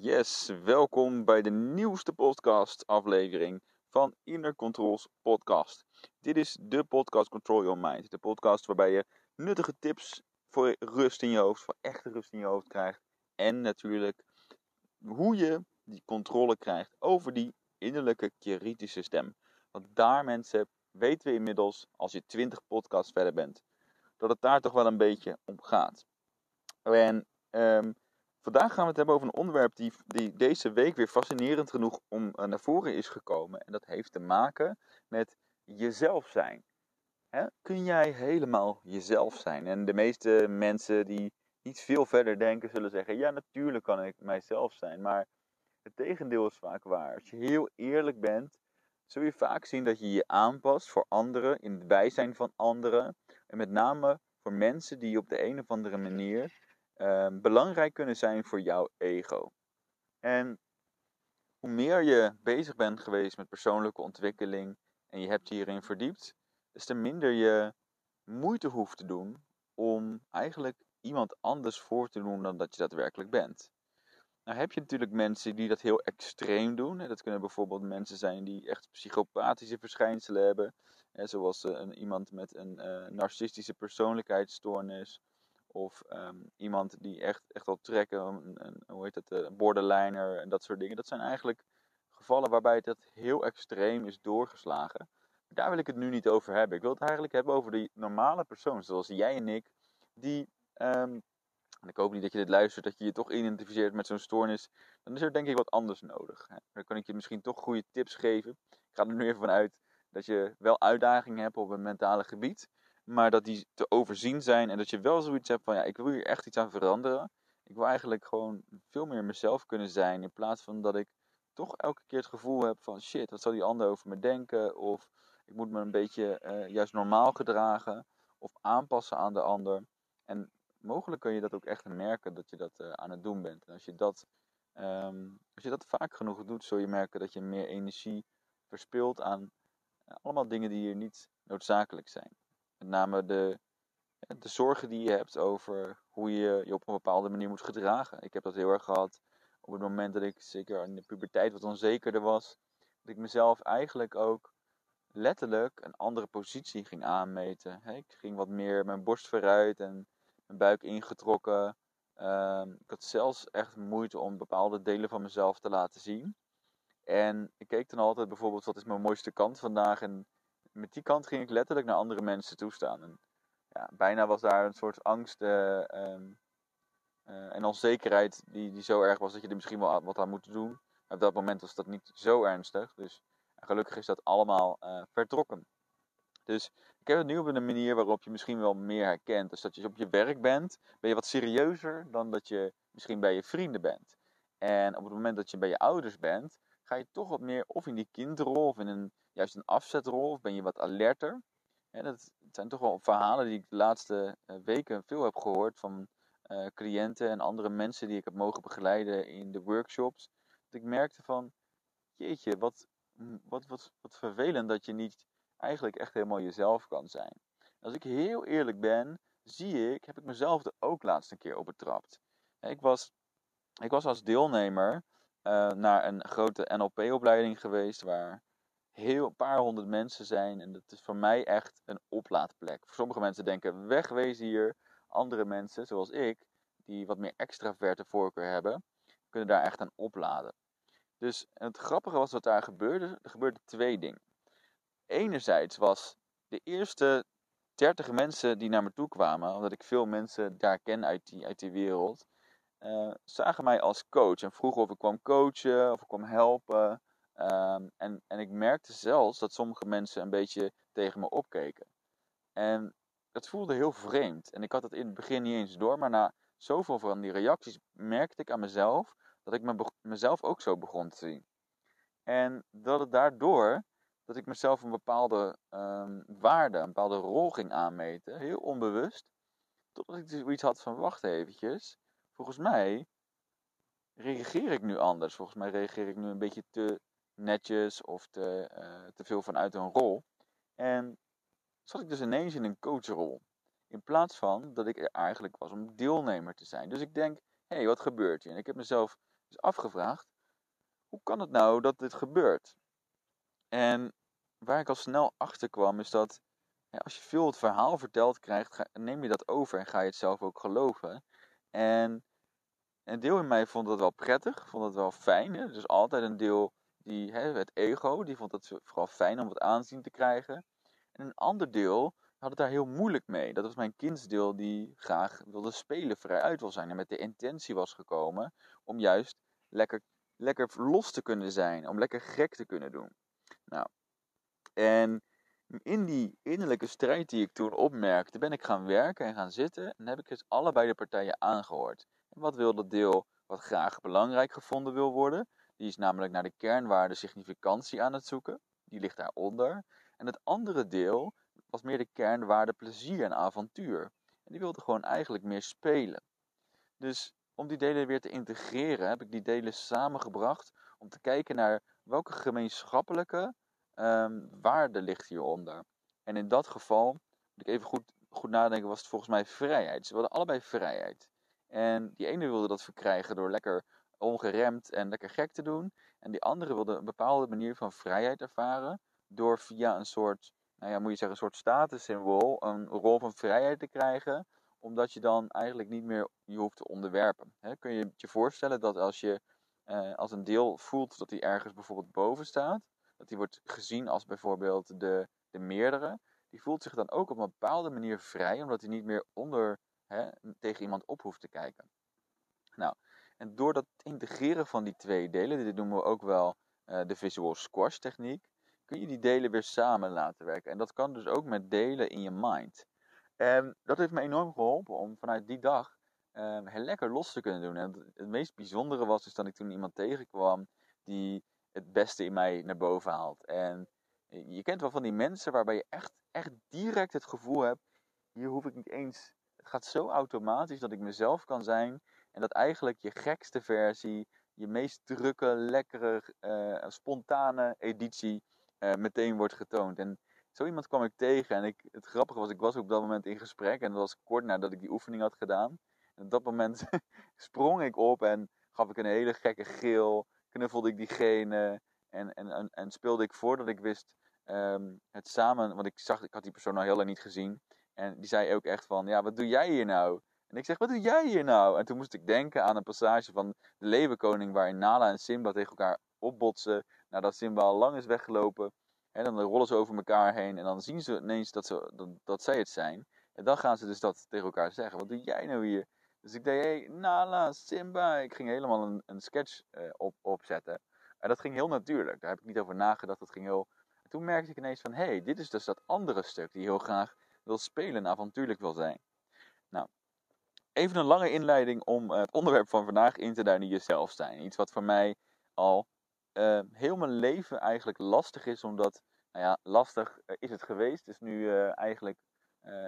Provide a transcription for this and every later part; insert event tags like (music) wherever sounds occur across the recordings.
Yes, welkom bij de nieuwste podcast aflevering van Inner Controls Podcast. Dit is de podcast Control Your Mind. De podcast waarbij je nuttige tips voor rust in je hoofd, voor echte rust in je hoofd krijgt. En natuurlijk hoe je die controle krijgt over die innerlijke kritische stem. Want daar mensen weten we inmiddels, als je 20 podcasts verder bent, dat het daar toch wel een beetje om gaat. En um, vandaag gaan we het hebben over een onderwerp die, die deze week weer fascinerend genoeg om uh, naar voren is gekomen. En dat heeft te maken met jezelf zijn. Kun jij helemaal jezelf zijn? En de meeste mensen die niet veel verder denken, zullen zeggen: Ja, natuurlijk kan ik mijzelf zijn. Maar het tegendeel is vaak waar. Als je heel eerlijk bent, zul je vaak zien dat je je aanpast voor anderen, in het bijzijn van anderen. En met name voor mensen die op de een of andere manier uh, belangrijk kunnen zijn voor jouw ego. En hoe meer je bezig bent geweest met persoonlijke ontwikkeling en je hebt hierin verdiept, des te minder je moeite hoeft te doen om eigenlijk iemand anders voor te doen dan dat je daadwerkelijk bent. Nou heb je natuurlijk mensen die dat heel extreem doen. Dat kunnen bijvoorbeeld mensen zijn die echt psychopathische verschijnselen hebben. Zoals eh, een, iemand met een uh, narcistische persoonlijkheidsstoornis. Of um, iemand die echt, echt al trekken, een, een, hoe heet het, een borderliner en dat soort dingen. Dat zijn eigenlijk gevallen waarbij het heel extreem is doorgeslagen. Daar wil ik het nu niet over hebben. Ik wil het eigenlijk hebben over de normale persoon, zoals jij en ik, die um, en ik hoop niet dat je dit luistert, dat je je toch identificeert met zo'n stoornis, dan is er denk ik wat anders nodig. Dan kan ik je misschien toch goede tips geven. Ik ga er nu even vanuit dat je wel uitdagingen hebt op het mentale gebied, maar dat die te overzien zijn en dat je wel zoiets hebt van ja, ik wil hier echt iets aan veranderen. Ik wil eigenlijk gewoon veel meer mezelf kunnen zijn in plaats van dat ik toch elke keer het gevoel heb van shit, wat zal die ander over me denken? Of ik moet me een beetje uh, juist normaal gedragen of aanpassen aan de ander. En mogelijk kun je dat ook echt merken dat je dat uh, aan het doen bent. En als je dat, um, als je dat vaak genoeg doet, zul je merken dat je meer energie verspilt aan uh, allemaal dingen die hier niet noodzakelijk zijn. Met name de, de zorgen die je hebt over hoe je je op een bepaalde manier moet gedragen. Ik heb dat heel erg gehad op het moment dat ik, zeker in de puberteit, wat onzekerder was. Dat ik mezelf eigenlijk ook letterlijk een andere positie ging aanmeten. ik ging wat meer mijn borst vooruit en mijn buik ingetrokken. Ehm, ik had zelfs echt moeite om bepaalde delen van mezelf te laten zien. En ik keek dan altijd bijvoorbeeld, wat is mijn mooiste kant vandaag? En met die kant ging ik letterlijk naar andere mensen toestaan. Ja, bijna was daar een soort angst uh, um, uh, en onzekerheid die, die zo erg was dat je er misschien wel wat aan moet doen. Op dat moment was dat niet zo ernstig. Dus gelukkig is dat allemaal uh, vertrokken. Dus ik heb het nu op een manier waarop je misschien wel meer herkent. Dus dat je op je werk bent, ben je wat serieuzer dan dat je misschien bij je vrienden bent. En op het moment dat je bij je ouders bent, ga je toch wat meer of in die kindrol of in een, juist een afzetrol, of ben je wat alerter. En dat zijn toch wel verhalen die ik de laatste eh, weken veel heb gehoord van uh, cliënten en andere mensen die ik heb mogen begeleiden in de workshops. Dat ik merkte van, jeetje, wat, wat, wat, wat vervelend dat je niet eigenlijk echt helemaal jezelf kan zijn. Als ik heel eerlijk ben, zie ik, heb ik mezelf er ook laatst een keer op betrapt. Ik was, ik was als deelnemer uh, naar een grote NLP-opleiding geweest waar heel een paar honderd mensen zijn. En dat is voor mij echt een oplaadplek. Voor sommige mensen denken wegwezen hier. Andere mensen, zoals ik, die wat meer extraverte voorkeur hebben, kunnen daar echt aan opladen. Dus het grappige was wat daar gebeurde. Er gebeurden twee dingen enerzijds was de eerste 30 mensen die naar me toe kwamen, omdat ik veel mensen daar ken uit die, uit die wereld, uh, zagen mij als coach en vroegen of ik kwam coachen of ik kwam helpen. Um, en, en ik merkte zelfs dat sommige mensen een beetje tegen me opkeken. En dat voelde heel vreemd. En ik had het in het begin niet eens door, maar na zoveel van die reacties merkte ik aan mezelf dat ik me, mezelf ook zo begon te zien. En dat het daardoor dat ik mezelf een bepaalde um, waarde, een bepaalde rol ging aanmeten, heel onbewust. Totdat ik zoiets had van, wacht eventjes, volgens mij reageer ik nu anders. Volgens mij reageer ik nu een beetje te netjes of te, uh, te veel vanuit een rol. En zat ik dus ineens in een coachrol. In plaats van dat ik er eigenlijk was om deelnemer te zijn. Dus ik denk, hé, hey, wat gebeurt hier? En ik heb mezelf dus afgevraagd: hoe kan het nou dat dit gebeurt? En waar ik al snel achter kwam, is dat als je veel het verhaal verteld krijgt, neem je dat over en ga je het zelf ook geloven. En een deel in mij vond dat wel prettig, vond dat wel fijn. Hè? Dus altijd een deel die, het ego, die vond het vooral fijn om wat aanzien te krijgen. En een ander deel had het daar heel moeilijk mee. Dat was mijn kindsdeel die graag wilde spelen, vrij uit wil zijn. En met de intentie was gekomen om juist lekker, lekker los te kunnen zijn. Om lekker gek te kunnen doen. Nou, en in die innerlijke strijd die ik toen opmerkte, ben ik gaan werken en gaan zitten. En heb ik dus allebei de partijen aangehoord. En wat wil dat deel wat graag belangrijk gevonden wil worden? Die is namelijk naar de kernwaarde significantie aan het zoeken. Die ligt daaronder. En het andere deel was meer de kernwaarde plezier en avontuur. En die wilde gewoon eigenlijk meer spelen. Dus om die delen weer te integreren, heb ik die delen samengebracht om te kijken naar welke gemeenschappelijke um, waarde ligt hieronder. En in dat geval, moet ik even goed, goed nadenken, was het volgens mij vrijheid. Ze wilden allebei vrijheid. En die ene wilde dat verkrijgen door lekker ongeremd en lekker gek te doen. En die andere wilde een bepaalde manier van vrijheid ervaren. Door via een soort, nou ja, moet je zeggen, een soort statussymbool, een rol van vrijheid te krijgen. Omdat je dan eigenlijk niet meer je hoeft te onderwerpen. kun je je voorstellen dat als je eh, als een deel voelt dat hij ergens bijvoorbeeld boven staat, dat die wordt gezien als bijvoorbeeld de, de meerdere, die voelt zich dan ook op een bepaalde manier vrij, omdat hij niet meer onder tegen iemand op hoeft te kijken. Nou, en door dat integreren van die twee delen, dit noemen we ook wel uh, de visual squash techniek, kun je die delen weer samen laten werken. En dat kan dus ook met delen in je mind. En dat heeft me enorm geholpen om vanuit die dag um, heel lekker los te kunnen doen. En het, meest bijzondere was dus dat ik toen iemand tegenkwam die het beste in mij naar boven haalt. En je kent wel van die mensen waarbij je echt, echt direct het gevoel hebt: hier hoef ik niet eens. Het gaat zo automatisch dat ik mezelf kan zijn. En dat eigenlijk je gekste versie, je meest drukke, lekkere, uh, spontane editie uh, meteen wordt getoond. En zo iemand kwam ik tegen. En ik, het grappige was, ik was op dat moment in gesprek. En dat was kort nadat ik die oefening had gedaan. En op dat moment (laughs) sprong ik op en gaf ik een hele gekke geel knuffelde ik diegene en, en, en, speelde ik voordat ik wist um, het samen, want ik zag, ik had die persoon al heel lang niet gezien. En die zei ook echt van, ja, wat doe jij hier nou? En ik zeg, wat doe jij hier nou? En toen moest ik denken aan een passage van de Leeuwenkoning, waarin Nala en Simba tegen elkaar opbotsen. Nadat Simba al lang is weggelopen. En dan rollen ze over elkaar heen en dan zien ze ineens dat, ze, dat, zij het zijn. En dan gaan ze dus dat tegen elkaar zeggen. Wat doe jij nou hier? Dus ik deed, hey, Nala, Simba. Ik ging helemaal een, een sketch uh, op, opzetten. En dat ging heel natuurlijk. Daar heb ik niet over nagedacht. Dat ging heel... En toen merkte ik ineens van, hé, hey, dit is dus dat andere stuk die heel graag wil spelen en avontuurlijk wil zijn. Even een lange inleiding om het onderwerp van vandaag in te duiden, jezelf zijn. Iets wat voor mij al uh, heel mijn leven eigenlijk lastig is, omdat, nou ja, lastig is het geweest. Het is nu eigenlijk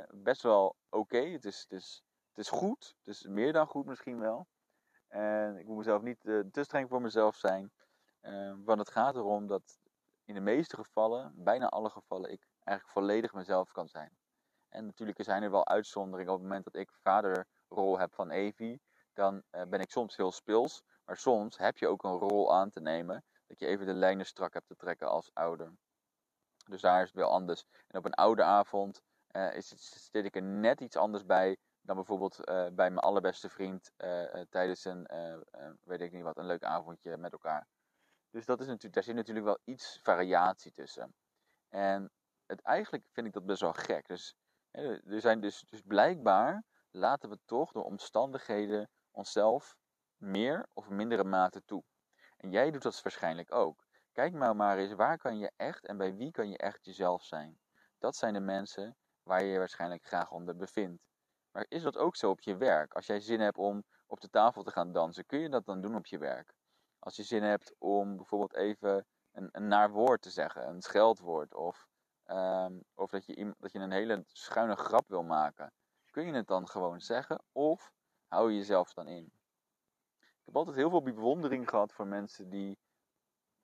best wel oké. Het, is, het het is goed, het is meer dan goed misschien wel. En ik moet mezelf niet te streng voor mezelf zijn. Want het gaat erom dat in de meeste gevallen, bijna alle gevallen, ik eigenlijk volledig mezelf kan zijn. En natuurlijk zijn er wel uitzonderingen. Op het moment dat ik vaderrol heb van Evie, dan uh, ben ik soms heel speels. Maar soms heb je ook een rol aan te nemen. Dat je even de lijnen strak hebt te trekken als ouder. Dus daar is het wel anders. En op een oude avond is het, zit ik er net iets anders bij dan bijvoorbeeld uh, bij mijn allerbeste vriend tijdens een, weet ik niet wat, een leuk avondje met elkaar. Dus dat is natuurlijk, daar zit natuurlijk wel iets variatie tussen. En het, eigenlijk vind ik dat best wel gek. Dus er zijn dus, dus blijkbaar laten we toch door omstandigheden onszelf meer of mindere mate toe. En jij doet dat waarschijnlijk ook. Kijk maar maar eens, waar kan je echt en bij wie kan je echt jezelf zijn? Dat zijn de mensen waar je je waarschijnlijk graag onder bevindt. Maar is dat ook zo op je werk? Als jij zin hebt om op de tafel te gaan dansen, kun je dat dan doen op je werk? Als je zin hebt om bijvoorbeeld even een, een naar woord te zeggen, een scheldwoord, of, um, of dat, je, dat je een hele schuine grap wil maken, kun je het dan gewoon zeggen of hou je jezelf dan in? Ik heb altijd heel veel bewondering gehad voor mensen die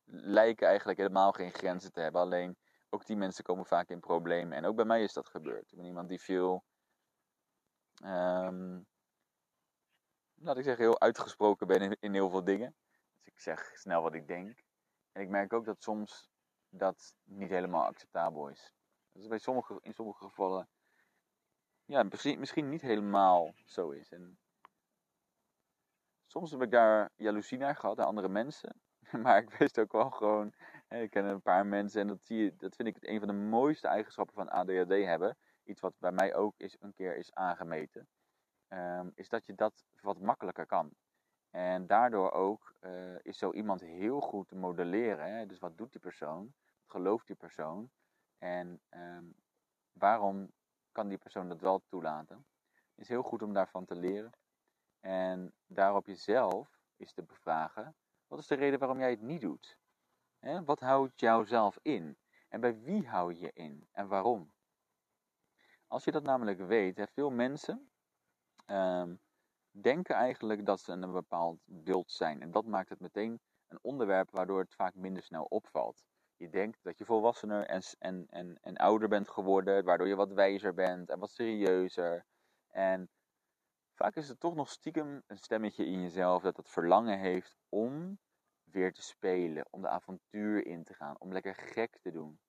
lijken eigenlijk helemaal geen grenzen te hebben. Alleen ook die mensen komen vaak in problemen. En ook bij mij is dat gebeurd. Ik ben iemand die veel um, laat ik zeggen, heel uitgesproken ben in, in heel veel dingen. ik zeg snel wat ik denk. En ik merk ook dat soms dat niet helemaal acceptabel is. Dat bij sommige, in sommige gevallen ja, misschien, misschien niet helemaal zo is. En soms heb ik daar jaloezie naar gehad naar andere mensen. (laughs) Maar ik wist ook wel gewoon, ik ken een paar mensen en dat, zie je, dat vind ik een van de mooiste eigenschappen van ADHD hebben. Iets wat bij mij ook is, een keer is aangemeten. Ehm, is dat je dat wat makkelijker kan. En daardoor ook uh, is zo iemand heel goed te modelleren. Hè? Dus wat doet die persoon? Wat gelooft die persoon? En um, waarom kan die persoon dat wel toelaten? Het is heel goed om daarvan te leren. En daarop jezelf is te bevragen: wat is de reden waarom jij het niet doet? Wat houdt jou zelf in? En bij wie hou je je in? En waarom? Als je dat namelijk weet, veel mensen um, denken eigenlijk dat ze een bepaald beeld zijn. En dat maakt het meteen een onderwerp waardoor het vaak minder snel opvalt. Je denkt dat je volwassener en, en, en, en ouder bent geworden, waardoor je wat wijzer bent en wat serieuzer. En vaak is het toch nog stiekem een stemmetje in jezelf dat het verlangen heeft om weer te spelen, om de avontuur in te gaan, om lekker gek te doen.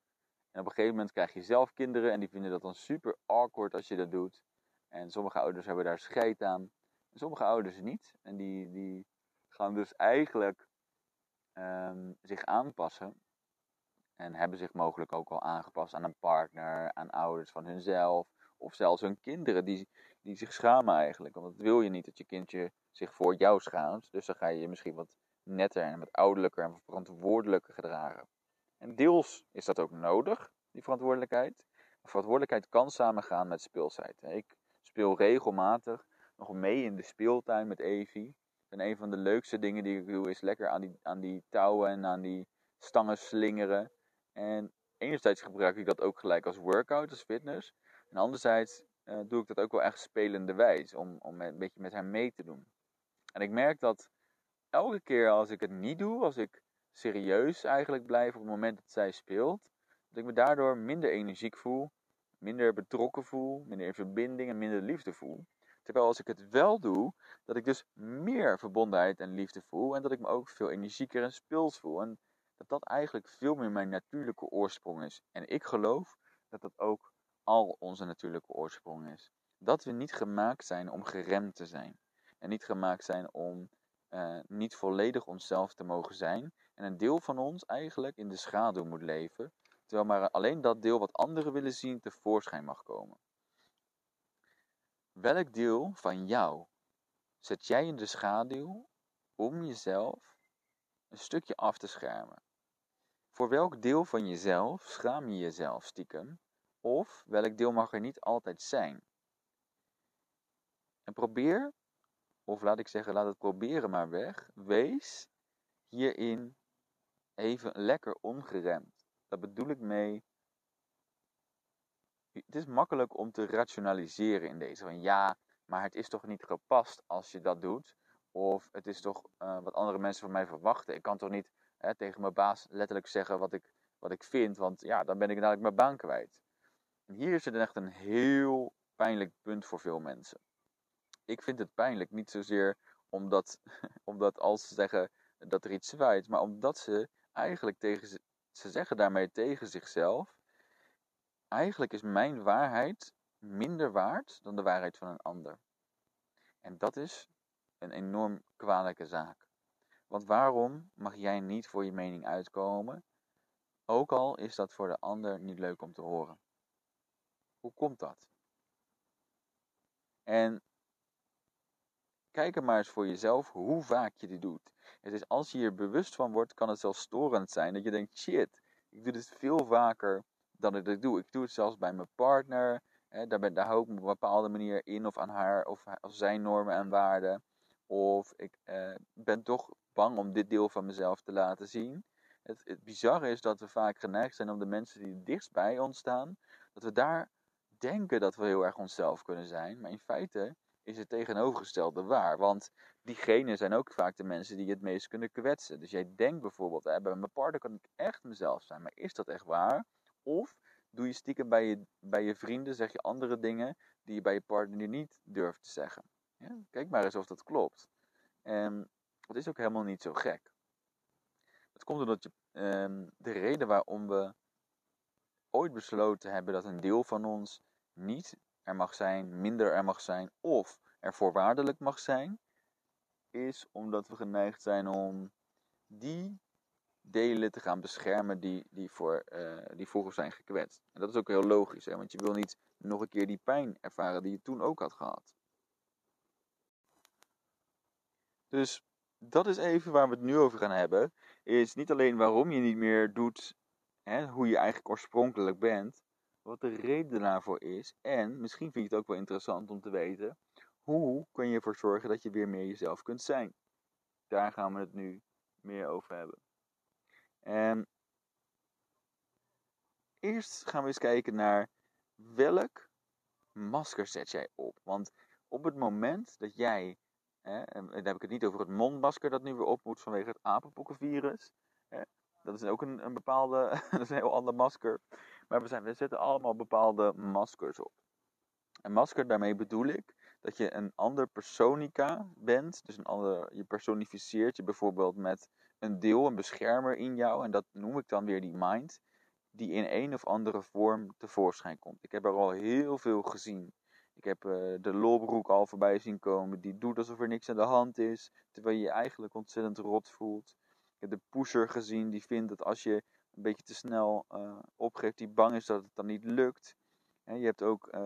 En op een gegeven moment krijg je zelf kinderen en die vinden dat dan super awkward als je dat doet. En sommige ouders hebben daar scheid aan. En sommige ouders niet. En die, die gaan dus eigenlijk um, zich aanpassen. En hebben zich mogelijk ook al aangepast aan een partner, aan ouders van hunzelf. Of zelfs hun kinderen die, die zich schamen eigenlijk. Want dat wil je niet dat je kindje zich voor jou schaamt. Dus dan ga je je misschien wat netter en wat ouderlijker en verantwoordelijker gedragen. En deels is dat ook nodig, die verantwoordelijkheid. verantwoordelijkheid kan samengaan met speelsheid. Ik speel regelmatig nog mee in de speeltuin met Evie. En een van de leukste dingen die ik doe is lekker aan die, aan die touwen en aan die stangen slingeren. En enerzijds gebruik ik dat ook gelijk als workout, als fitness. En anderzijds uh, doe ik dat ook wel echt spelende wijs, om, om een beetje met haar mee te doen. En ik merk dat elke keer als ik het niet doe, als ik serieus eigenlijk blijf op het moment dat zij speelt, dat ik me daardoor minder energiek voel, minder betrokken voel, minder in verbinding en minder liefde voel. Terwijl als ik het wel doe, dat ik dus meer verbondenheid en liefde voel en dat ik me ook veel energieker en speels voel. Dat dat eigenlijk veel meer mijn natuurlijke oorsprong is. En ik geloof dat dat ook al onze natuurlijke oorsprong is. Dat we niet gemaakt zijn om geremd te zijn. En niet gemaakt zijn om uh, niet volledig onszelf te mogen zijn. En een deel van ons eigenlijk in de schaduw moet leven. Terwijl maar alleen dat deel wat anderen willen zien tevoorschijn mag komen. Welk deel van jou zet jij in de schaduw om jezelf een stukje af te schermen? Voor welk deel van jezelf schaam je jezelf stiekem? Of welk deel mag er niet altijd zijn? En probeer, of laat ik zeggen, laat het proberen maar weg. Wees hierin even lekker ongeremd. Daar bedoel ik mee het is makkelijk om te rationaliseren in deze. Van ja, maar het is toch niet gepast als je dat doet. Of het is toch uh, wat andere mensen van mij verwachten. Ik kan toch niet tegen mijn baas letterlijk zeggen wat ik, wat ik vind. Want ja, dan ben ik dadelijk mijn baan kwijt. En hier het echt een heel pijnlijk punt voor veel mensen. Ik vind het pijnlijk niet zozeer omdat, (laughs) omdat als ze zeggen dat er iets zwaait. Maar omdat ze eigenlijk tegen ze zeggen daarmee tegen zichzelf eigenlijk is mijn waarheid minder waard dan de waarheid van een ander. En dat is een enorm kwalijke zaak. Want waarom mag jij niet voor je mening uitkomen, ook al is dat voor de ander niet leuk om te horen? Hoe komt dat? En kijk er maar eens voor jezelf hoe vaak je dit doet. Het is als je hier bewust van wordt, kan het zelfs storend zijn dat je denkt: shit, ik doe dit veel vaker dat ik dit doe. Ik doe het zelfs bij mijn partner. Hè, daar, ben, hou ik op een bepaalde manier in of aan haar of, of zijn normen en waarden. Of ik eh, ben toch bang om dit deel van mezelf te laten zien. Het, het bizarre is dat we vaak geneigd zijn om de mensen die dichtst bij ons staan, dat we daar denken dat we heel erg onszelf kunnen zijn. Maar in feite is het tegenovergestelde waar. Want diegenen zijn ook vaak de mensen die je het meest kunnen kwetsen. Dus jij denkt bijvoorbeeld, hè, bij mijn partner kan ik echt mezelf zijn. Maar is dat echt waar? Of doe je stiekem bij je, bij je vrienden, zeg je andere dingen die je bij je partner niet durft te zeggen. Ja? Kijk maar eens of dat klopt. En het is ook helemaal niet zo gek. Het komt omdat je, ehm, de reden waarom we ooit besloten hebben dat een deel van ons niet er mag zijn, minder er mag zijn of er voorwaardelijk mag zijn, is omdat we geneigd zijn om die delen te gaan beschermen die, die, voor, uh, die vroeger zijn gekwetst. En dat is ook heel logisch, hè? want je wil niet nog een keer die pijn ervaren die je toen ook had gehad. Dus dat is even waar we het nu over gaan hebben. Is niet alleen waarom je niet meer doet hè, hoe je eigenlijk oorspronkelijk bent, wat de reden daarvoor is. En misschien vind je het ook wel interessant om te weten, hoe kun je ervoor zorgen dat je weer meer jezelf kunt zijn. Daar gaan we het nu meer over hebben. En eerst gaan we eens kijken naar welk masker zet jij op. Want op het moment dat jij, en dan heb ik het niet over het mondmasker dat nu weer op moet vanwege het apenpokkenvirus. Hè, dat is ook een, een bepaalde, (laughs) dat is een heel ander masker. Maar we, zijn, we zetten allemaal bepaalde maskers op. Een masker, daarmee bedoel ik dat je een ander personika bent. Dus een ander, je personificeert je bijvoorbeeld met een deel, een beschermer in jou. En dat noem ik dan weer die mind. Die in een of andere vorm tevoorschijn komt. Ik heb er al heel veel gezien. Ik heb uh, de lolbroek al voorbij zien komen. Die doet alsof er niks aan de hand is. Terwijl je je eigenlijk ontzettend rot voelt. Ik heb de pusher gezien. Die vindt dat als je een beetje te snel uh, opgeeft. Die bang is dat het dan niet lukt. En je hebt ook uh,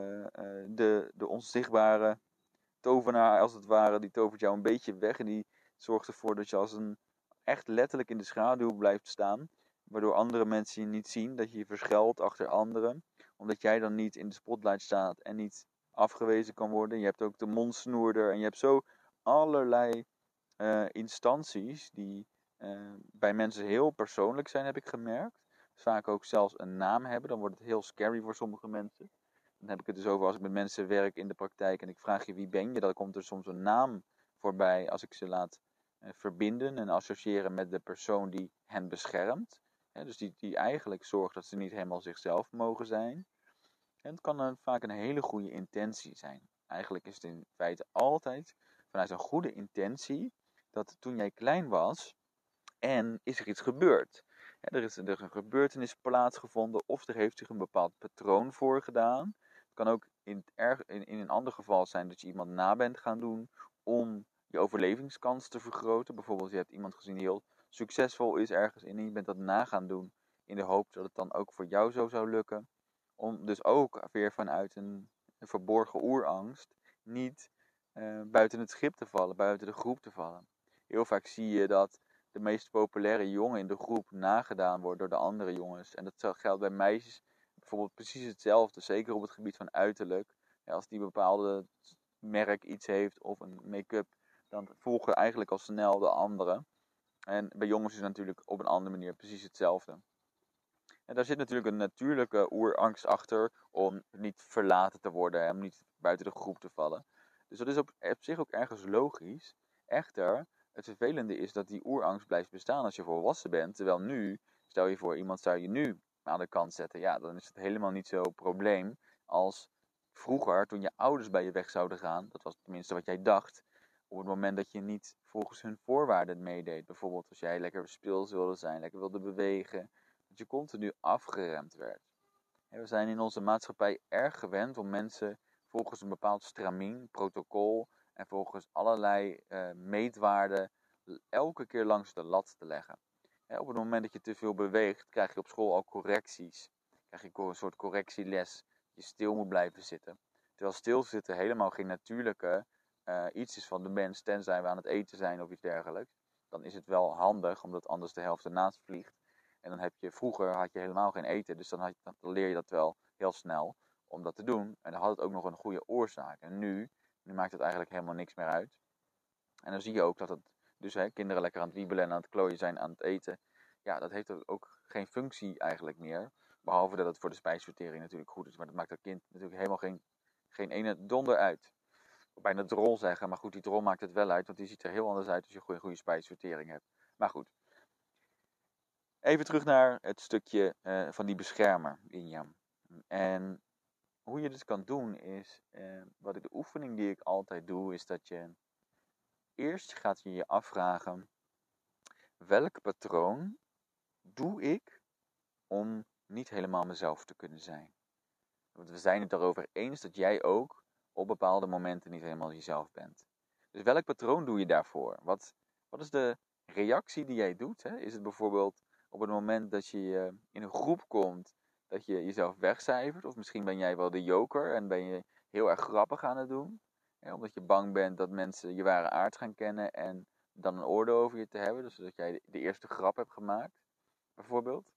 de, de onzichtbare tovenaar als het ware. Die tovert jou een beetje weg. En die zorgt ervoor dat je als een echt letterlijk in de schaduw blijft staan. Waardoor andere mensen je niet zien, dat je je verschuilt achter anderen. Omdat jij dan niet in de spotlight staat en niet afgewezen kan worden. Je hebt ook de mondsnoerder en je hebt zo allerlei uh, instanties die uh, bij mensen heel persoonlijk zijn, heb ik gemerkt. Vaak ook zelfs een naam hebben, dan wordt het heel scary voor sommige mensen. Dan heb ik het dus over als ik met mensen werk in de praktijk en ik vraag je wie ben je, dan komt er soms een naam voorbij als ik ze laat uh, verbinden en associëren met de persoon die hen beschermt dus die, die eigenlijk zorgt dat ze niet helemaal zichzelf mogen zijn. En het kan dan vaak een hele goede intentie zijn. Eigenlijk is het in feite altijd vanuit een goede intentie dat toen jij klein was en is er iets gebeurd. er is er een gebeurtenis plaatsgevonden of er heeft zich een bepaald patroon voor gedaan. Het kan ook in, in een ander geval zijn dat je iemand na bent gaan doen om je overlevingskans te vergroten. Bijvoorbeeld je hebt iemand gezien die heel succesvol is ergens in en je bent dat na gaan doen in de hoop dat het dan ook voor jou zo zou lukken. Om dus ook weer vanuit een, verborgen oerangst niet uh, buiten het schip te vallen, buiten de groep te vallen. Heel vaak zie je dat de meest populaire jongen in de groep nagedaan wordt door de andere jongens. En dat geldt bij meisjes bijvoorbeeld precies hetzelfde, zeker op het gebied van uiterlijk. Ja, als die bepaalde merk iets heeft of een make-up, dan volgen eigenlijk al snel de anderen. En bij jongens is het natuurlijk op een andere manier precies hetzelfde. En daar zit natuurlijk een natuurlijke oerangst achter om niet verlaten te worden, om niet buiten de groep te vallen. Dus dat is op, op zich ook ergens logisch. Echter, het vervelende is dat die oerangst blijft bestaan als je volwassen bent. Terwijl nu, stel je voor, iemand zou je nu aan de kant zetten. Ja, dan is het helemaal niet zo'n probleem als vroeger, toen je ouders bij je weg zouden gaan. Dat was tenminste wat jij dacht op het moment dat je niet volgens hun voorwaarden meedeed. Bijvoorbeeld als jij lekker speels wilde zijn, lekker wilde bewegen, je continu afgeremd werd. we zijn in onze maatschappij erg gewend om mensen volgens een bepaald stramien, protocol en volgens allerlei uh, meetwaarden elke keer langs de lat te leggen. op het moment dat je te veel beweegt, krijg je op school al correcties. Krijg je een soort correctieles, je stil moet blijven zitten. Terwijl stilzitten helemaal geen natuurlijke uh, iets is van de mens, tenzij we aan het eten zijn of iets dergelijks, dan is het wel handig, omdat anders de helft ernaast vliegt. En dan heb je, vroeger had je helemaal geen eten, dus dan, had, dan leer je dat wel heel snel om dat te doen. En dan had het ook nog een goede oorzaak. En nu, maakt het eigenlijk helemaal niks meer uit. En dan zie je ook dat het, dus hè, kinderen lekker aan het wiebelen en aan het klooien zijn aan het eten. Ja, dat heeft ook geen functie eigenlijk meer. Behalve dat het voor de spijsvertering natuurlijk goed is. Maar dat maakt dat kind natuurlijk helemaal geen, geen ene donder uit bijna drol zeggen. Maar goed, die drol maakt het wel uit. Want die ziet er heel anders uit als je een goede, goede spijsvertering hebt. Maar goed. Even terug naar het stukje uh, van die beschermer in je. En hoe je dit kan doen is, uh, wat ik de oefening die ik altijd doe, is dat je eerst gaat je je afvragen, welk patroon doe ik om niet helemaal mezelf te kunnen zijn? Want we zijn het erover eens dat jij ook op bepaalde momenten niet helemaal jezelf bent. Dus welk patroon doe je daarvoor? Wat, wat is de reactie die jij doet? Hè? Is het bijvoorbeeld op het moment dat je in een groep komt, dat je jezelf wegcijfert? Of misschien ben jij wel de joker en ben je heel erg grappig aan het doen? Omdat je bang bent dat mensen je ware aard gaan kennen en dan een oordeel over je te hebben. Dus dat jij de eerste grap hebt gemaakt, bijvoorbeeld.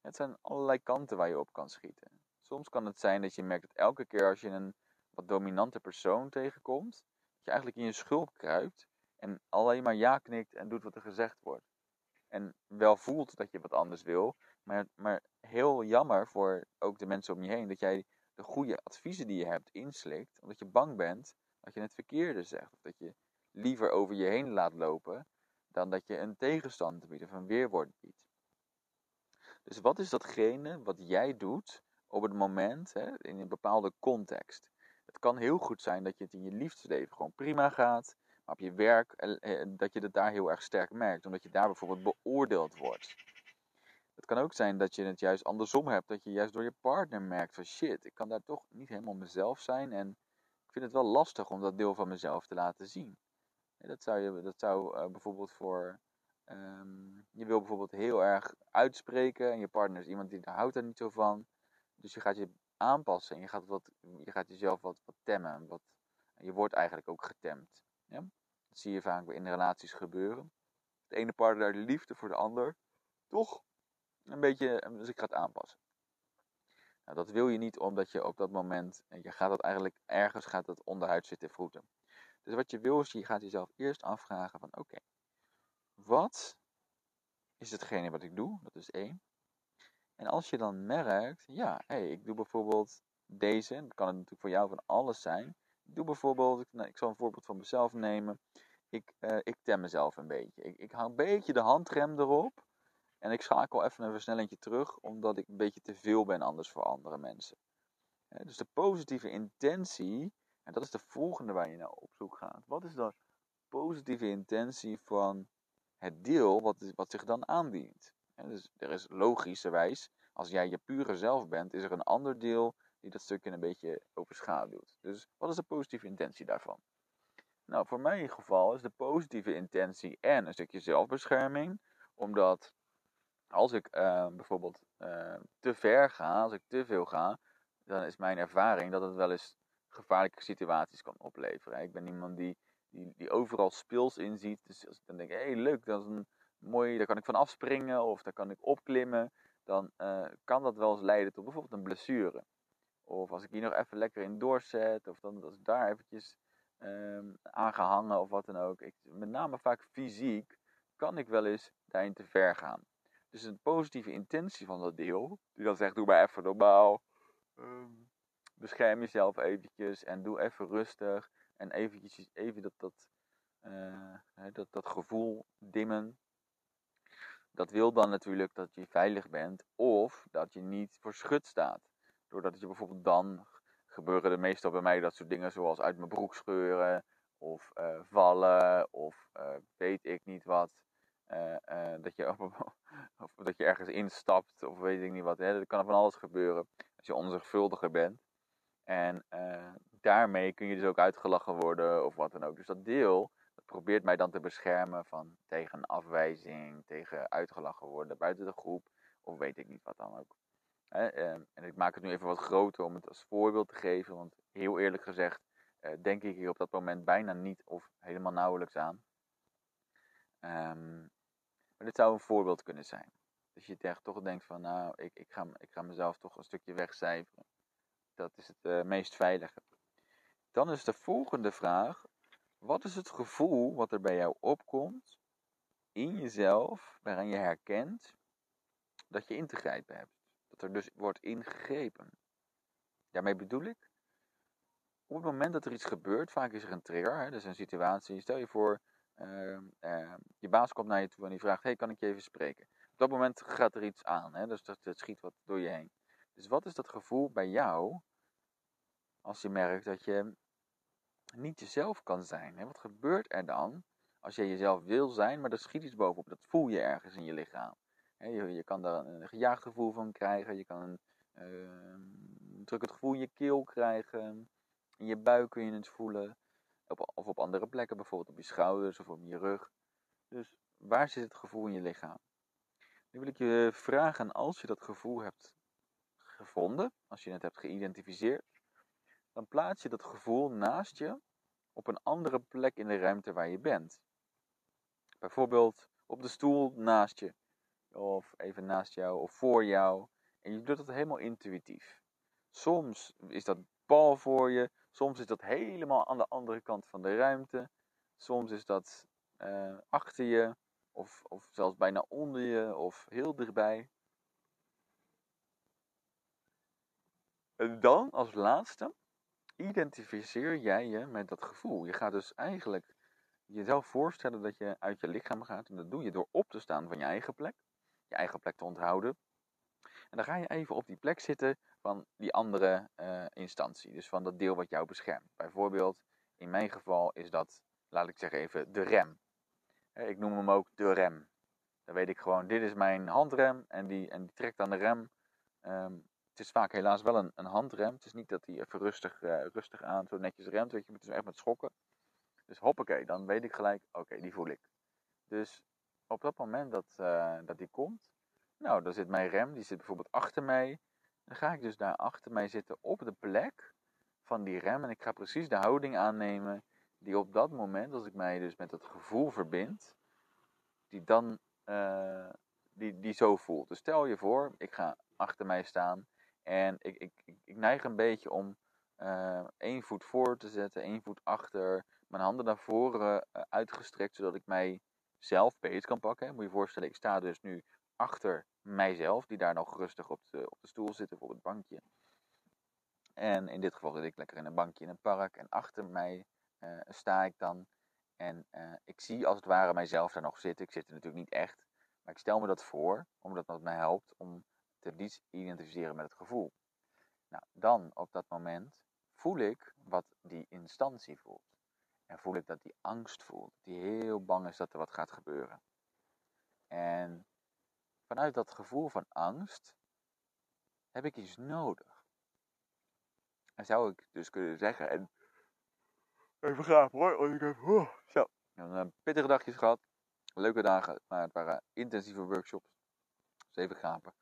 Het zijn allerlei kanten waar je op kan schieten. Soms kan het zijn dat je merkt dat elke keer als je een wat dominante persoon tegenkomt, dat je eigenlijk in je schulp kruipt en alleen maar ja knikt en doet wat er gezegd wordt. En wel voelt dat je wat anders wil, maar, maar heel jammer voor ook de mensen om je heen dat jij de goede adviezen die je hebt inslikt, omdat je bang bent dat je het verkeerde zegt. Of dat je liever over je heen laat lopen dan dat je een tegenstand biedt of een weerwoord biedt. Dus wat is datgene wat jij doet op het moment, hè, in een bepaalde context? Het kan heel goed zijn dat je het in je liefdesleven gewoon prima gaat, op je werk eh, eh, dat je het daar heel erg sterk merkt, omdat je daar bijvoorbeeld beoordeeld wordt. Het kan ook zijn dat je het juist andersom hebt, dat je juist door je partner merkt van shit, ik kan daar toch niet helemaal mezelf zijn en ik vind het wel lastig om dat deel van mezelf te laten zien. Dat zou, je, dat zou uh, bijvoorbeeld voor. Um, je wil bijvoorbeeld heel erg uitspreken en je partner is iemand die daar houdt er niet zo van. Dus je gaat je aanpassen en je gaat, wat, je gaat jezelf wat, wat temmen. Wat, je wordt eigenlijk ook getemd. Ja? Dat zie je vaak in relaties gebeuren. De ene partner de liefde voor de ander. Toch een beetje zich dus gaat aanpassen. Nou, dat wil je niet omdat je op dat moment, je gaat dat eigenlijk ergens gaat dat onderhuid zitten vroeten. Dus wat je wil is, je gaat jezelf eerst afvragen van oké, wat is hetgene wat ik doe? Dat is één. En als je dan merkt, ja, hey, ik doe bijvoorbeeld deze, dat kan het natuurlijk voor jou van alles zijn. Doe bijvoorbeeld, nou, ik zal een voorbeeld van mezelf nemen. Ik, uh, ik tem mezelf een beetje. Ik, ik hou een beetje de handrem erop. En ik schakel even een versnellingje terug, omdat ik een beetje te veel ben anders voor andere mensen. dus de positieve intentie en dat is de volgende waar je naar op zoek gaat. Wat is de positieve intentie van het deel wat, wat zich dan aandient? En dus er is logischerwijs, als jij je pure zelf bent, is er een ander deel die dat stukje een beetje overschaduwt. Dus wat is de positieve intentie daarvan? Nou, voor mijn geval is de positieve intentie en een stukje zelfbescherming, omdat als ik uh, bijvoorbeeld uh, te ver ga, als ik te veel ga, dan is mijn ervaring dat het wel eens gevaarlijke situaties kan opleveren. Ik ben iemand die, die, die overal speels in ziet. Dus als ik dan denk, hé hey, leuk, dat is een mooi, daar kan ik van afspringen of daar kan ik opklimmen. Dan uh, kan dat wel eens leiden tot bijvoorbeeld een blessure. Of als ik hier nog even lekker in doorzet, of dan als ik daar eventjes um, aangehangen of wat dan ook. Ik, met name vaak fysiek kan ik wel eens daarin te ver gaan. Dus een positieve intentie van dat deel, die dan zegt, doe maar even normaal. Um, bescherm jezelf eventjes en doe even rustig. En eventjes, even dat, dat, uh, dat, dat gevoel dimmen. Dat wil dan natuurlijk dat je veilig bent of dat je niet voor staat. Doordat je bijvoorbeeld dan gebeuren er meestal bij mij dat soort dingen zoals uit mijn broek scheuren of uh, vallen of uh, weet ik niet wat. dat, je, (laughs) of dat je ergens instapt of weet ik niet wat. Hè. Er kan van alles gebeuren als je onzorgvuldiger bent. En daarmee kun je dus ook uitgelachen worden of wat dan ook. Dus dat deel dat probeert mij dan te beschermen van tegen afwijzing, tegen uitgelachen worden buiten de groep of weet ik niet wat dan ook. Ehm, en ik maak het nu even wat groter om het als voorbeeld te geven, want heel eerlijk gezegd uh, denk ik hier op dat moment bijna niet of helemaal nauwelijks aan. Um, maar dit zou een voorbeeld kunnen zijn. Dus je echt toch denkt van nou, ik, ik, ga, ik ga mezelf toch een stukje wegcijferen. Dat is het uh, meest veilige. Dan is de volgende vraag: wat is het gevoel wat er bij jou opkomt in jezelf, waaraan je herkent dat je in te grijpen hebt? Dus wordt ingegrepen. Daarmee bedoel ik, op het moment dat er iets gebeurt, vaak is er een trigger, hè, dus een situatie. Stel je voor, uh, uh, je baas komt naar je toe en die vraagt: Hey, kan ik je even spreken? Op dat moment gaat er iets aan, hè, dus dat, dat schiet wat door je heen. Dus wat is dat gevoel bij jou als je merkt dat je niet jezelf kan zijn? Hè? Wat gebeurt er dan als je jezelf wil zijn, maar er schiet iets bovenop. Dat voel je ergens in je lichaam. Je, je, kan daar een gejaagd gevoel van krijgen. Je kan een uh, drukkend gevoel in je keel krijgen. In je buik kun je het voelen. Op, of op andere plekken, bijvoorbeeld op je schouders of op je rug. Dus waar zit het gevoel in je lichaam? Nu wil ik je vragen, als je dat gevoel hebt gevonden, als je het hebt geïdentificeerd, dan plaats je dat gevoel naast je op een andere plek in de ruimte waar je bent. Bijvoorbeeld op de stoel naast je, of even naast jou, of voor jou. En je doet dat helemaal intuïtief. Soms is dat pal voor je, soms is dat helemaal aan de andere kant van de ruimte, soms is dat uh, achter je, of, of zelfs bijna onder je, of heel dichtbij. En dan als laatste identificeer jij je met dat gevoel. Je gaat dus eigenlijk jezelf voorstellen dat je uit je lichaam gaat. En dat doe je door op te staan van je eigen plek. Je eigen plek te onthouden. En dan ga je even op die plek zitten van die andere uh, instantie. Dus van dat deel wat jou beschermt. Bijvoorbeeld, in mijn geval is dat, laat ik zeggen even, de rem. Ik noem hem ook de rem. Dan weet ik gewoon, dit is mijn handrem en die, en die trekt aan de rem. Um, het is vaak helaas wel een, een handrem. Het is niet dat hij even rustig, uh, rustig aan zo netjes remt. Weet je, het is echt met schokken. Dus hoppakee, dan weet ik gelijk, oké, die voel ik. Dus op dat moment dat, uh, dat die komt, nou, dan zit mijn rem, die zit bijvoorbeeld achter mij. Dan ga ik dus daar achter mij zitten op de plek van die rem. En ik ga precies de houding aannemen die op dat moment, als ik mij dus met dat gevoel verbind, die dan uh, die, die zo voelt. Dus stel je voor, ik ga achter mij staan en ik, ik, ik, neig een beetje om uh, één voet voor te zetten, één voet achter, mijn handen naar voren uitgestrekt, zodat ik mij zelf beet kan pakken. Moet je je voorstellen, ik sta dus nu achter mijzelf, die daar nog rustig op de, op de stoel zit of op het bankje. En in dit geval zit ik lekker in een bankje in een park en achter mij uh, sta ik dan. En ik zie als het ware mijzelf daar nog zitten. Ik zit er natuurlijk niet echt, maar ik stel me dat voor, omdat dat mij helpt om te identificeren met het gevoel. Nou, dan op dat moment voel ik wat die instantie voelt. En voel ik dat die angst voelt. Die heel bang is dat er wat gaat gebeuren. En vanuit dat gevoel van angst heb ik iets nodig. En zou ik dus kunnen zeggen, en even gaaf hoor, want ik heb oh, zo, een pittige dagjes gehad, leuke dagen, maar het waren intensieve workshops. Dus even gapen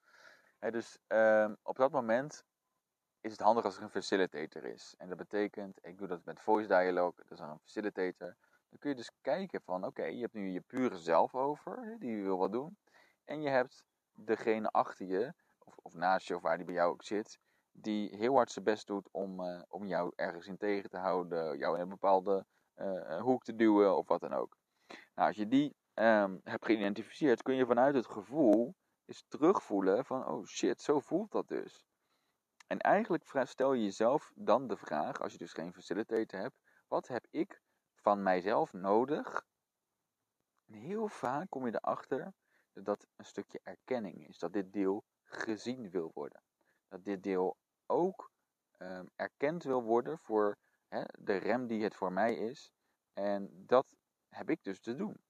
dus um, op dat moment is het handig als er een facilitator is. En dat betekent, ik doe dat met voice dialogue, is een facilitator. Dan kun je dus kijken van, oké, je hebt nu je pure zelf over, die wil wat doen. En je hebt degene achter je, of, of naast je, of waar die bij jou ook zit, die heel hard zijn best doet om, uh, om jou ergens in tegen te houden, jou in een bepaalde uh, hoek te duwen of wat dan ook. Nou, als je die um, hebt geïdentificeerd, kun je vanuit het gevoel is terugvoelen van, oh shit, zo voelt dat dus. En eigenlijk stel je jezelf dan de vraag, als je dus geen facilitator hebt, wat heb ik van mijzelf nodig? En heel vaak kom je erachter dat dat een stukje erkenning is, dat dit deel gezien wil worden. Dat dit deel ook um, erkend wil worden voor de rem die het voor mij is. En dat heb ik dus te doen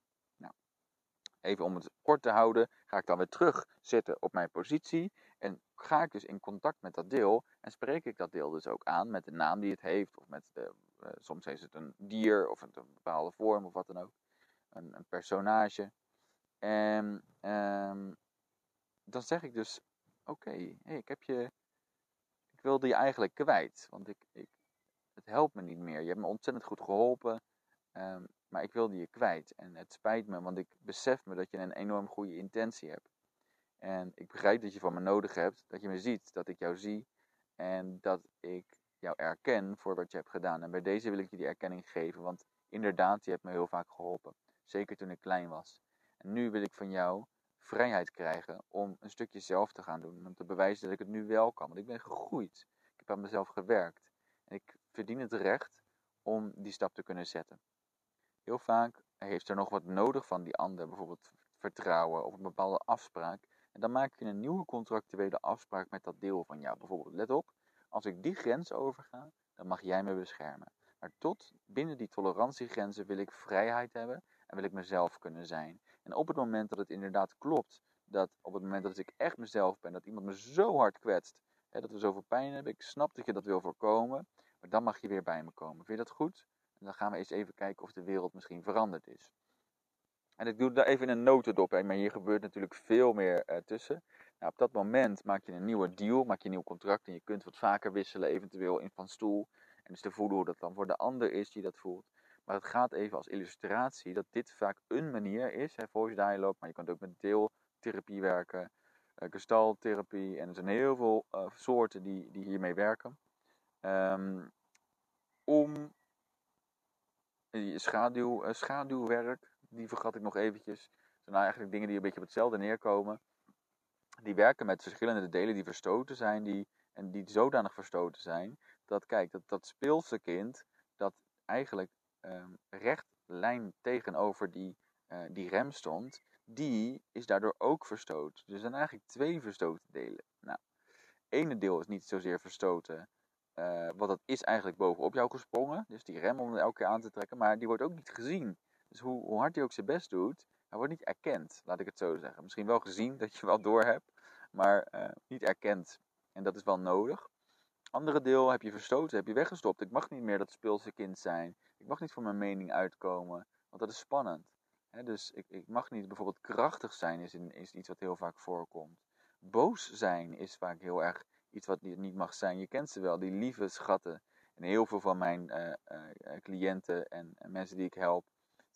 even om het kort te houden, ga ik dan weer terug zitten op mijn positie. En ga ik dus in contact met dat deel. En spreek ik dat deel dus ook aan met de naam die het heeft. Of met de, uh, soms is het een dier of een, bepaalde vorm of wat dan ook. Een, een personage. En um, dan zeg ik dus: Oké, ik heb je. Ik wilde je eigenlijk kwijt. Want ik, ik, het helpt me niet meer. Je hebt me ontzettend goed geholpen. Um, maar ik wilde je kwijt. En het spijt me, want ik besef me dat je een enorm goede intentie hebt. En ik begrijp dat je van me nodig hebt, dat je me ziet, dat ik jou zie. En dat ik jou erken voor wat je hebt gedaan. En bij deze wil ik je die erkenning geven, want inderdaad, je hebt me heel vaak geholpen. Zeker toen ik klein was. En nu wil ik van jou vrijheid krijgen om een stukje zelf te gaan doen. Om te bewijzen dat ik het nu wel kan. Want ik ben gegroeid. Ik heb aan mezelf gewerkt. En ik verdien het recht om die stap te kunnen zetten. Heel vaak heeft er nog wat nodig van die ander, bijvoorbeeld vertrouwen of een bepaalde afspraak. En dan maak je een nieuwe contractuele afspraak met dat deel van jou. Bijvoorbeeld, let op, als ik die grens overga, dan mag jij me beschermen. Maar tot binnen die tolerantiegrenzen wil ik vrijheid hebben en wil ik mezelf kunnen zijn. En op het moment dat het inderdaad klopt, dat op het moment dat ik echt mezelf ben, dat iemand me zo hard kwetst, hè, dat we zoveel pijn hebben, ik snap dat je dat wil voorkomen, maar dan mag je weer bij me komen. Vind je dat goed? En dan gaan we eens even kijken of de wereld misschien veranderd is. En ik doe daar even een notendop, hè, maar hier gebeurt natuurlijk veel meer uh, tussen. Nou, op dat moment maak je een nieuwe deal, maak je een nieuw contract en je kunt wat vaker wisselen, eventueel in van stoel. En dus te voelen hoe dat dan voor de ander is die dat voelt. Maar het gaat even als illustratie dat dit vaak een manier is, hè, voice dialogue, maar je kunt ook met deeltherapie werken, uh, gestaltherapie en er zijn heel veel uh, soorten die, die hiermee werken. Um, om schaduw, schaduwwerk, die vergat ik nog eventjes. Zijn eigenlijk dingen die een beetje op hetzelfde neerkomen. Die werken met verschillende delen die verstoten zijn, die, en die zodanig verstoten zijn, dat kijk, dat, dat speelse kind, dat eigenlijk um, recht lijn tegenover die, uh, die rem stond, die is daardoor ook verstoten. Dus er zijn eigenlijk twee verstoten delen. Nou, ene deel is niet zozeer verstoten, uh, want dat is eigenlijk bovenop jou gesprongen. Dus die rem om elke keer aan te trekken, maar die wordt ook niet gezien. Dus hoe, hard hij ook zijn best doet, hij wordt niet erkend, laat ik het zo zeggen. Misschien wel gezien, dat je wel door hebt, maar uh, niet erkend. En dat is wel nodig. Andere deel heb je verstoten, heb je weggestopt. Ik mag niet meer dat speelse kind zijn. Ik mag niet voor mijn mening uitkomen, want dat is spannend. dus ik, ik, mag niet bijvoorbeeld krachtig zijn, is, is iets wat heel vaak voorkomt. Boos zijn is vaak heel erg iets wat niet mag zijn. Je kent ze wel, die lieve schatten. En heel veel van mijn uh, uh, cliënten en, en, mensen die ik help,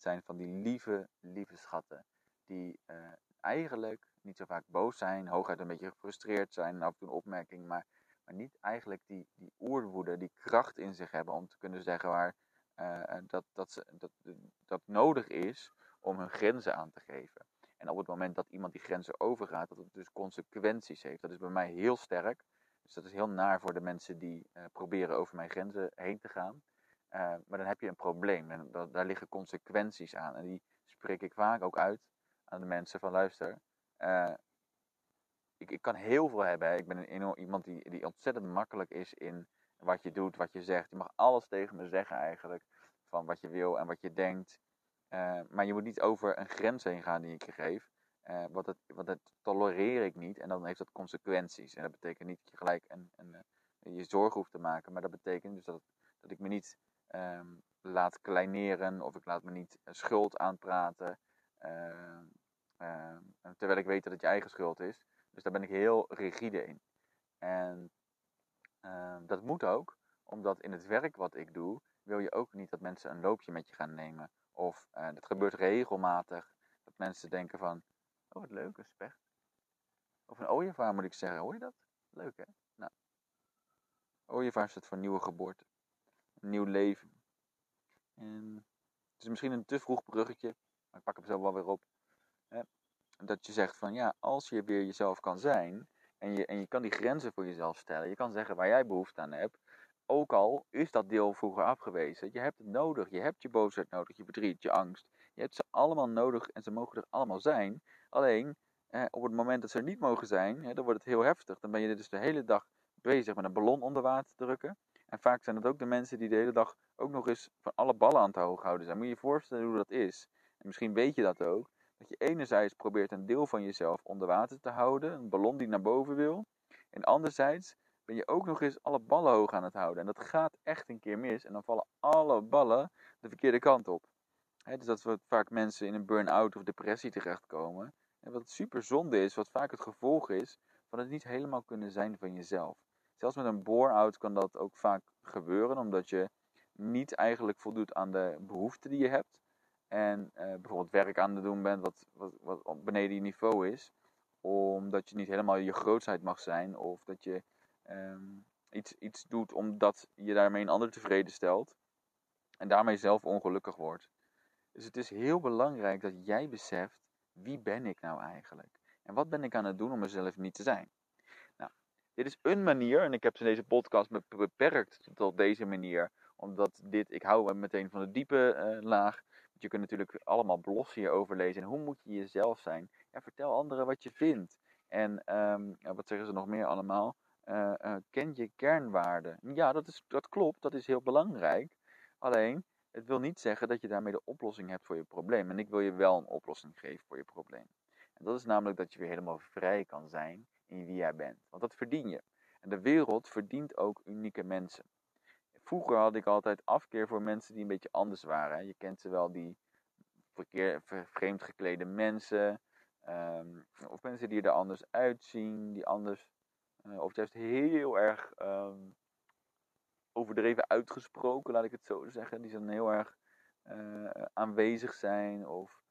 zijn van die lieve, lieve schatten. Die uh, eigenlijk niet zo vaak boos zijn, hooguit een beetje gefrustreerd zijn af en toe een opmerking, maar, maar niet eigenlijk die, die oerwoede, die kracht in zich hebben om te kunnen zeggen waar, dat, dat, ze, dat, dat nodig is om hun grenzen aan te geven. En op het moment dat iemand die grenzen overgaat, dat het dus consequenties heeft. Dat is bij mij heel sterk. Dus dat is heel naar voor de mensen die proberen over mijn grenzen heen te gaan. Uh, maar dan heb je een probleem en dat, daar liggen consequenties aan. En die spreek ik vaak ook uit aan de mensen van luister. Uh, ik, ik kan heel veel hebben. Ik ben een, iemand die, die ontzettend makkelijk is in wat je doet, wat je zegt. Je mag alles tegen me zeggen eigenlijk. Van wat je wil en wat je denkt. maar je moet niet over een grens heen gaan die ik je geef. Uh, want, het, want dat tolereer ik niet en dan heeft dat consequenties. En dat betekent niet dat je gelijk een, een je zorgen hoeft te maken, maar dat betekent dus dat, dat ik me niet um, laat kleineren of ik laat me niet schuld aanpraten. Uh, uh, terwijl ik weet dat het je eigen schuld is. Dus daar ben ik heel rigide in. En ehm, dat moet ook, omdat in het werk wat ik doe, wil je ook niet dat mensen een loopje met je gaan nemen. Of uh, dat gebeurt regelmatig. Dat mensen denken van, Oh, wat leuk, een specht. Of een ooievaar moet ik zeggen. Hoor je dat? Leuk, hè? Nou. Ooievaar staat voor nieuwe geboorte. Nieuw leven. En het is misschien een te vroeg bruggetje. Maar ik pak hem zo wel weer op. Hè? Dat je zegt van, ja, als je weer jezelf kan zijn... En je, en je kan die grenzen voor jezelf stellen. Je kan zeggen waar jij behoefte aan hebt. Ook al is dat deel vroeger afgewezen. Je hebt het nodig. Je hebt je boosheid nodig, je verdriet, je angst. Je hebt ze allemaal nodig en ze mogen er allemaal zijn. Alleen, eh, op het moment dat ze er niet mogen zijn, dan wordt het heel heftig. Dan ben je dus de hele dag bezig met een ballon onder water te drukken. En vaak zijn het ook de mensen die de hele dag ook nog eens van alle ballen aan het hoog houden zijn. Moet je je voorstellen hoe dat is. En misschien weet je dat ook. Dat je enerzijds probeert een deel van jezelf onder water te houden. Een ballon die naar boven wil. En anderzijds ben je ook nog eens alle ballen hoog aan het houden. En dat gaat echt een keer mis. En dan vallen alle ballen de verkeerde kant op dus dat we vaak mensen in een burn-out of depressie terechtkomen. En wat super zonde is, wat vaak het gevolg is van het niet helemaal kunnen zijn van jezelf. Zelfs met een bore-out kan dat ook vaak gebeuren, omdat je niet eigenlijk voldoet aan de behoeften die je hebt. En eh, bijvoorbeeld werk aan het doen bent wat, wat, wat beneden je niveau is. Omdat je niet helemaal je grootheid mag zijn. Of dat je um, iets, iets doet omdat je daarmee een ander tevreden stelt. En daarmee zelf ongelukkig wordt. Dus het is heel belangrijk dat jij beseft, wie ben ik nou eigenlijk? En wat ben ik aan het doen om mezelf niet te zijn? Dit is een manier, en ik heb deze podcast beperkt tot deze manier, omdat dit, ik hou meteen van de diepe uh, laag. Je kunt natuurlijk allemaal blossen hierover lezen. En hoe moet je jezelf zijn? Ja, vertel anderen wat je vindt. En um, wat zeggen ze nog meer allemaal? Uh, ken je kernwaarden. Ja, dat, is, dat klopt, dat is heel belangrijk. Alleen, het wil niet zeggen dat je daarmee de oplossing hebt voor je probleem. En ik wil je wel een oplossing geven voor je probleem. En dat is namelijk dat je weer helemaal vrij kan zijn in wie jij bent. Want dat verdien je. En de wereld verdient ook unieke mensen. Vroeger had ik altijd afkeer voor mensen die een beetje anders waren. Je kent ze wel, die verkeer, vreemd geklede mensen. Ehm, of mensen die er anders uitzien, die anders, uh, of juist heel erg ehm, overdreven uitgesproken, laat ik het zo zeggen. Die dan heel erg uh, aanwezig zijn. Of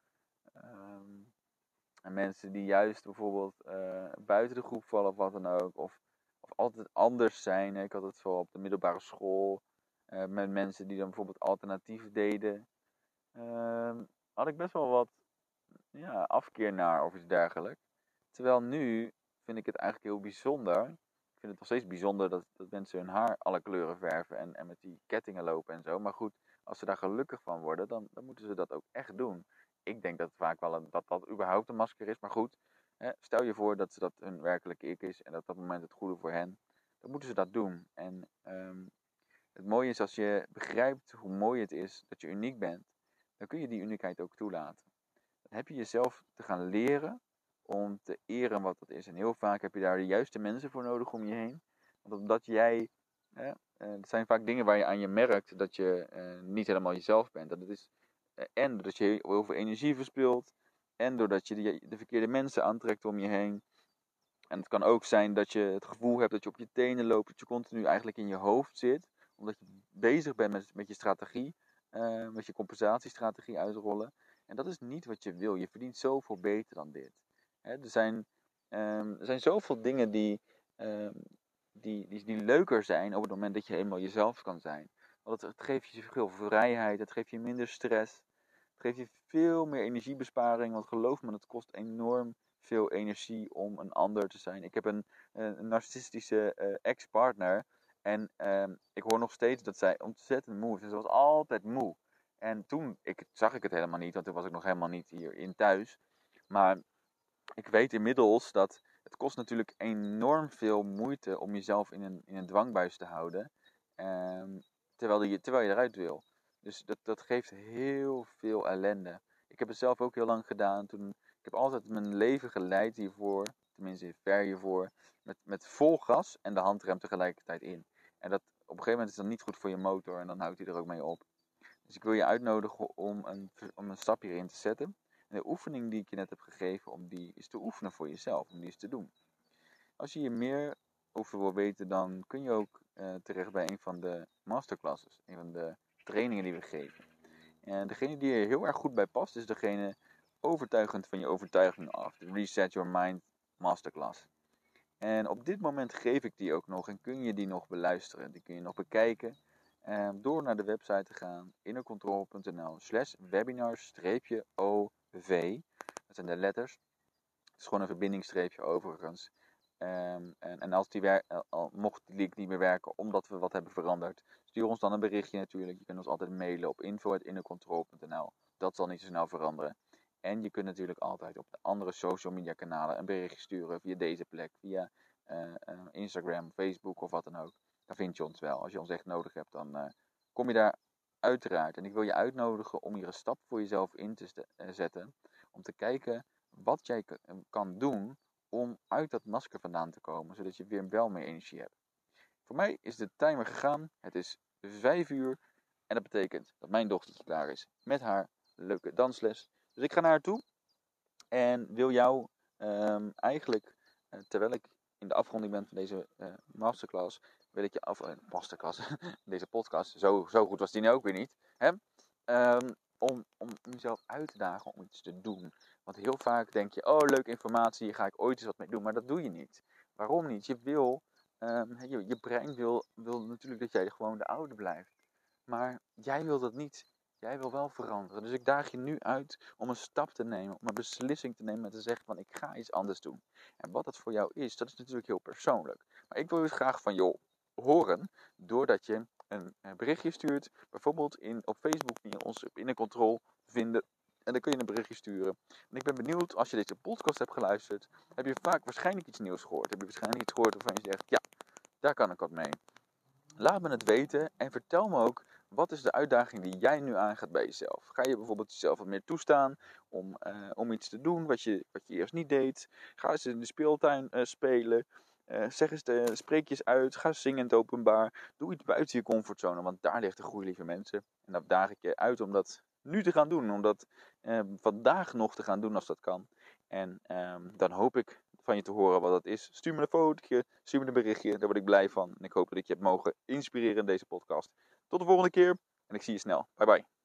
ehm, mensen die juist bijvoorbeeld uh, buiten de groep vallen of wat dan ook. Of, of altijd anders zijn. Ik had het zo op de middelbare school. met mensen die dan bijvoorbeeld alternatief deden. had ik best wel wat ja, afkeer naar of iets dergelijks. Terwijl nu vind ik het eigenlijk heel bijzonder. Ik vind het nog steeds bijzonder dat, dat mensen hun haar alle kleuren verven en, en met die kettingen lopen en zo. Maar goed, als ze daar gelukkig van worden, dan, dan moeten ze dat ook echt doen. Ik denk dat vaak wel een, dat dat überhaupt een masker is. Maar goed, hè, stel je voor dat ze dat hun werkelijke ik is en dat dat moment het goede voor hen. Dan moeten ze dat doen. En ehm, het mooie is als je begrijpt hoe mooi het is dat je uniek bent, dan kun je die uniekheid ook toelaten heb je jezelf te gaan leren om te eren wat dat is. En heel vaak heb je daar de juiste mensen voor nodig om je heen. Want omdat jij, hè, eh, het zijn vaak dingen waar je aan je merkt dat je eh, niet helemaal jezelf bent. Dat het is, eh, en doordat je heel veel energie verspilt. En doordat je de, de verkeerde mensen aantrekt om je heen. En het kan ook zijn dat je het gevoel hebt dat je op je tenen loopt. Dat je continu eigenlijk in je hoofd zit. Omdat je bezig bent met, met je strategie. Uh, met je compensatiestrategie uitrollen. En dat is niet wat je wil. Je verdient zoveel beter dan dit. er, zijn, um, er zijn zoveel dingen die, um, die, die, die leuker zijn op het moment dat je helemaal jezelf kan zijn. Want het, het geeft je veel vrijheid, het geeft je minder stress. Geeft je veel meer energiebesparing. Want geloof me, het kost enorm veel energie om een ander te zijn. Ik heb een, een narcissistische uh, ex-partner. En um, ik hoor nog steeds dat zij ontzettend moe is. Ze was altijd moe. En toen ik, zag ik het helemaal niet, want toen was ik nog helemaal niet hierin thuis. Maar ik weet inmiddels dat het kost natuurlijk enorm veel moeite om jezelf in een, in een dwangbuis te houden. Um, terwijl, je, terwijl je eruit wil. Dus dat, dat geeft heel veel ellende. Ik heb het zelf ook heel lang gedaan. Toen, ik heb altijd mijn leven geleid hiervoor, tenminste ver hiervoor, met, met vol gas en de handrem tegelijkertijd in. En dat op een gegeven moment is dat niet goed voor je motor en dan houdt hij er ook mee op. Dus ik wil je uitnodigen om een, om een stap hierin te zetten. En de oefening die ik je net heb gegeven, om die is te oefenen voor jezelf, om die eens te doen. Als je hier meer over wil weten, dan kun je ook uh, terecht bij een van de masterclasses, een van de trainingen die we geven. En degene die er heel erg goed bij past, is degene overtuigend van je overtuiging af, de Reset Your Mind Masterclass. En op dit moment geef ik die ook nog en kun je die nog beluisteren. Die kun je nog bekijken um, door naar de website te gaan, innercontrol.nl slash webinar-ov. Dat zijn de letters. Het is gewoon een verbindingsstreepje overigens. Um, en, en, als die wer- al, mocht die link niet meer werken omdat we wat hebben veranderd, stuur ons dan een berichtje natuurlijk. Je kunt ons altijd mailen op info.innercontrol.nl. Dat zal niet zo snel veranderen. En je kunt natuurlijk altijd op de andere social media kanalen een berichtje sturen via deze plek, via uh, uh, Instagram, Facebook of wat dan ook dan vind je ons wel. Als je ons echt nodig hebt, dan uh, kom je daar uiteraard. En ik wil je uitnodigen om hier een stap voor jezelf in te zetten. Om te kijken wat jij eh, kan doen om uit dat masker vandaan te komen. Zodat je weer wel meer energie hebt. Voor mij is de timer gegaan. Het is 5 uur. En dat betekent dat mijn dochtertje klaar is met haar leuke dansles. Dus ik ga naar haar toe. En wil jou um, eigenlijk, uh, terwijl ik in de afronding ben van deze uh, masterclass, wil ik je af... Uh, masterclass, (laughs) deze podcast, zo, zo goed was die nu ook weer niet. Hè? Um, om, om jezelf uit te dagen om iets te doen. Want heel vaak denk je, oh leuke informatie, hier ga ik ooit eens wat mee doen. Maar dat doe je niet. Waarom niet? Je wil, um, je, je brein wil, wil natuurlijk dat jij gewoon de oude blijft. Maar jij wil dat niet. Jij wil wel veranderen. Dus ik daag je nu uit om een stap te nemen, om een beslissing te nemen en te zeggen van ik ga iets anders doen. En wat dat voor jou is, dat is natuurlijk heel persoonlijk. Maar ik wil dus graag van joh, horen doordat je een berichtje stuurt. Bijvoorbeeld in, op Facebook je ons in vinden. En dan kun je een berichtje sturen. En ik ben benieuwd, als je deze podcast hebt geluisterd, heb je vaak waarschijnlijk iets nieuws gehoord. Heb je waarschijnlijk iets gehoord waarvan je zegt, ja, daar kan ik wat mee. Laat me het weten en vertel me ook Wat is de uitdaging die jij nu aangaat bij jezelf? Ga je bijvoorbeeld jezelf wat meer toestaan om, uh, om iets te doen wat je, wat je eerst niet deed? Ga eens in de speeltuin uh, spelen. Uh, zeg eens de spreekjes uit. Ga zingen in het openbaar. Doe iets buiten je comfortzone, want daar ligt de groei, lieve mensen. En dan daag ik je uit om dat nu te gaan doen. Om dat vandaag nog te gaan doen als dat kan. En um, dan hoop ik van je te horen wat dat is. Stuur me een fotootje, stuur me een berichtje. Daar word ik blij van. En ik hoop dat ik je heb mogen inspireren in deze podcast. Tot de volgende keer en ik zie je snel. Bye bye.